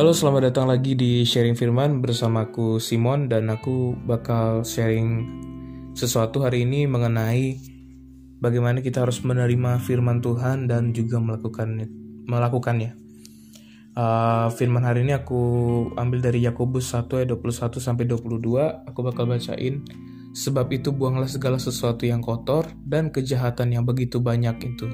Halo, selamat datang lagi di Sharing Firman bersamaku Simon dan aku bakal sharing sesuatu hari ini mengenai bagaimana kita harus menerima firman Tuhan dan juga melakukannya. melakukannya. Uh, firman hari ini aku ambil dari Yakobus 1 ayat 21 sampai 22. Aku bakal bacain. Sebab itu buanglah segala sesuatu yang kotor dan kejahatan yang begitu banyak itu.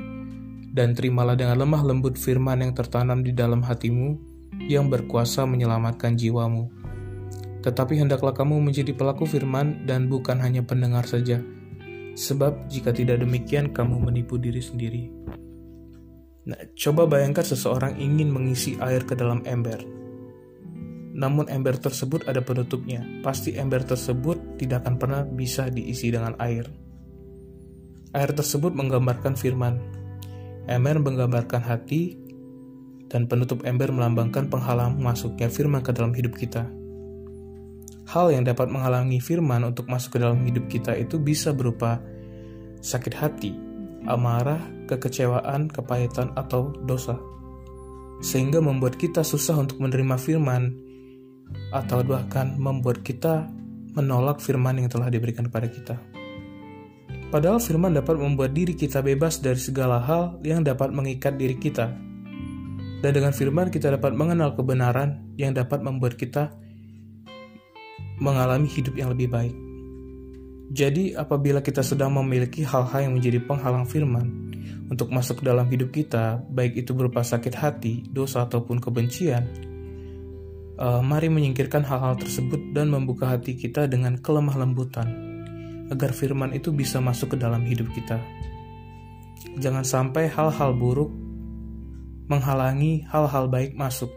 Dan terimalah dengan lemah lembut firman yang tertanam di dalam hatimu, yang berkuasa menyelamatkan jiwamu. Tetapi hendaklah kamu menjadi pelaku firman dan bukan hanya pendengar saja, sebab jika tidak demikian kamu menipu diri sendiri. Nah, coba bayangkan seseorang ingin mengisi air ke dalam ember. Namun ember tersebut ada penutupnya. Pasti ember tersebut tidak akan pernah bisa diisi dengan air. Air tersebut menggambarkan firman. Ember menggambarkan hati, dan penutup ember melambangkan penghalang masuknya firman ke dalam hidup kita. Hal yang dapat menghalangi firman untuk masuk ke dalam hidup kita itu bisa berupa sakit hati, amarah, kekecewaan, kepahitan, atau dosa. Sehingga membuat kita susah untuk menerima firman atau bahkan membuat kita menolak firman yang telah diberikan kepada kita. Padahal firman dapat membuat diri kita bebas dari segala hal yang dapat mengikat diri kita dan dengan firman kita dapat mengenal kebenaran yang dapat membuat kita mengalami hidup yang lebih baik. Jadi, apabila kita sedang memiliki hal-hal yang menjadi penghalang firman untuk masuk dalam hidup kita, baik itu berupa sakit hati, dosa, ataupun kebencian, uh, mari menyingkirkan hal-hal tersebut dan membuka hati kita dengan kelemah lembutan, agar firman itu bisa masuk ke dalam hidup kita. Jangan sampai hal-hal buruk menghalangi hal-hal baik masuk.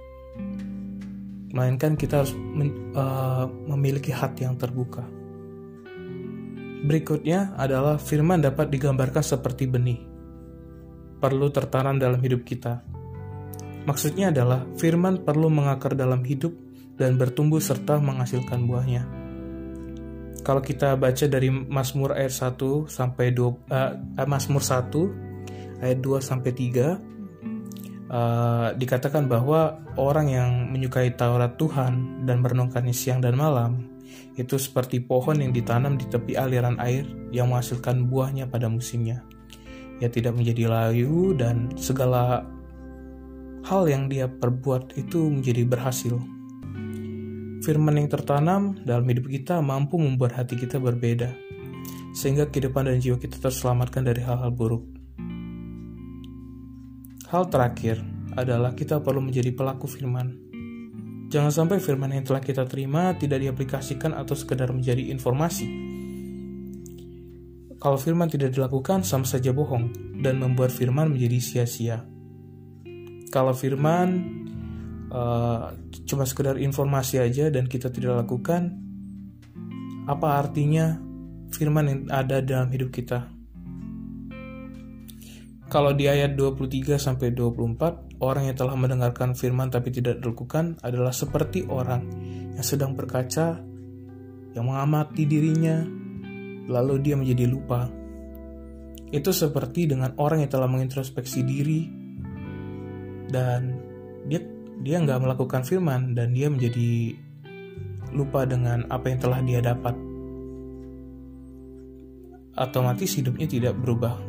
Melainkan kita harus men, uh, memiliki hati yang terbuka. Berikutnya adalah firman dapat digambarkan seperti benih. Perlu tertanam dalam hidup kita. Maksudnya adalah firman perlu mengakar dalam hidup dan bertumbuh serta menghasilkan buahnya. Kalau kita baca dari Mazmur ayat 1 sampai 2 uh, eh, Mazmur 1 ayat 2 sampai 3 uh, dikatakan bahwa orang yang menyukai Taurat Tuhan dan merenungkannya siang dan malam itu seperti pohon yang ditanam di tepi aliran air yang menghasilkan buahnya pada musimnya. Ia tidak menjadi layu dan segala hal yang dia perbuat itu menjadi berhasil. Firman yang tertanam dalam hidup kita mampu membuat hati kita berbeda, sehingga kehidupan dan jiwa kita terselamatkan dari hal-hal buruk. Hal terakhir adalah kita perlu menjadi pelaku firman. Jangan sampai firman yang telah kita terima tidak diaplikasikan atau sekedar menjadi informasi. Kalau firman tidak dilakukan sama saja bohong dan membuat firman menjadi sia-sia. Kalau firman uh, cuma sekedar informasi aja dan kita tidak lakukan, apa artinya firman yang ada dalam hidup kita? Kalau di ayat 23 sampai 24, orang yang telah mendengarkan firman tapi tidak dilakukan adalah seperti orang yang sedang berkaca yang mengamati dirinya lalu dia menjadi lupa. Itu seperti dengan orang yang telah mengintrospeksi diri dan dia dia nggak melakukan firman dan dia menjadi lupa dengan apa yang telah dia dapat. Otomatis hidupnya tidak berubah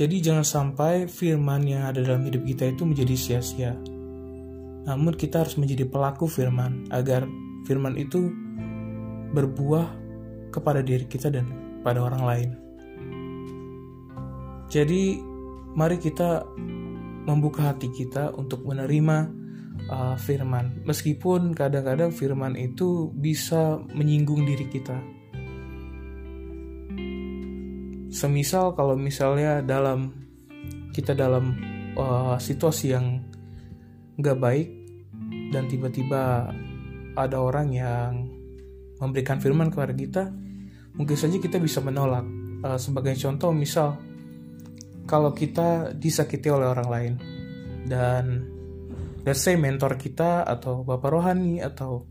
jadi jangan sampai firman yang ada dalam hidup kita itu menjadi sia-sia. Namun kita harus menjadi pelaku firman agar firman itu berbuah kepada diri kita dan pada orang lain. Jadi mari kita membuka hati kita untuk menerima uh, firman. Meskipun kadang-kadang firman itu bisa menyinggung diri kita semisal kalau misalnya dalam kita dalam uh, situasi yang nggak baik dan tiba-tiba ada orang yang memberikan firman kepada kita mungkin saja kita bisa menolak. Uh, sebagai contoh misal kalau kita disakiti oleh orang lain dan let's say mentor kita atau bapak rohani atau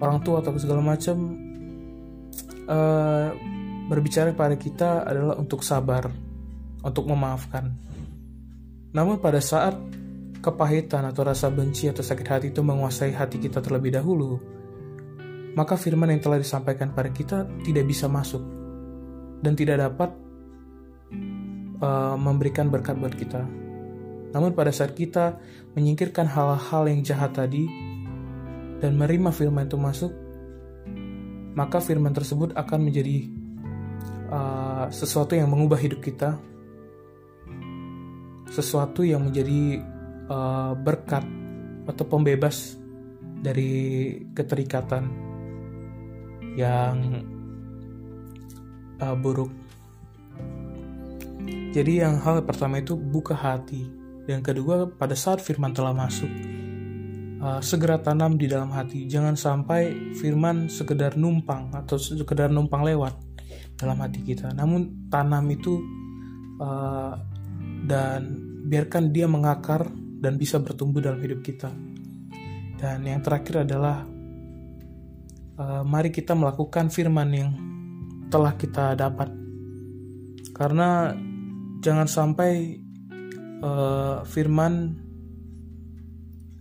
orang tua atau segala macam uh, berbicara pada kita adalah untuk sabar, untuk memaafkan. Namun pada saat kepahitan atau rasa benci atau sakit hati itu menguasai hati kita terlebih dahulu, maka firman yang telah disampaikan pada kita tidak bisa masuk dan tidak dapat uh, memberikan berkat buat kita. Namun pada saat kita menyingkirkan hal-hal yang jahat tadi dan menerima firman itu masuk, maka firman tersebut akan menjadi uh, sesuatu yang mengubah hidup kita, sesuatu yang menjadi uh, berkat atau pembebas dari keterikatan yang uh, buruk. Jadi yang hal pertama itu buka hati, dan kedua pada saat firman telah masuk, uh, segera tanam di dalam hati. Jangan sampai firman sekedar numpang atau sekedar numpang lewat dalam hati kita. Namun tanam itu uh, dan biarkan dia mengakar dan bisa bertumbuh dalam hidup kita. Dan yang terakhir adalah uh, mari kita melakukan firman yang telah kita dapat. Karena jangan sampai uh, firman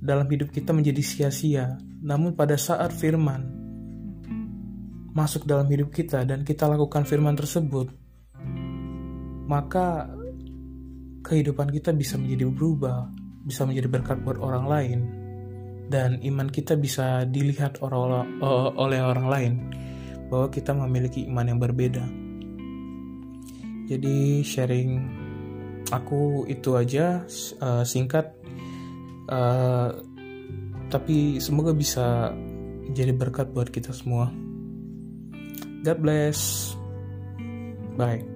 dalam hidup kita menjadi sia-sia. Namun pada saat firman masuk dalam hidup kita dan kita lakukan firman tersebut, maka kehidupan kita bisa menjadi berubah, bisa menjadi berkat buat orang lain, dan iman kita bisa dilihat oleh orang lain bahwa kita memiliki iman yang berbeda. Jadi sharing aku itu aja uh, singkat uh, tapi semoga bisa jadi berkat buat kita semua God bless. Bye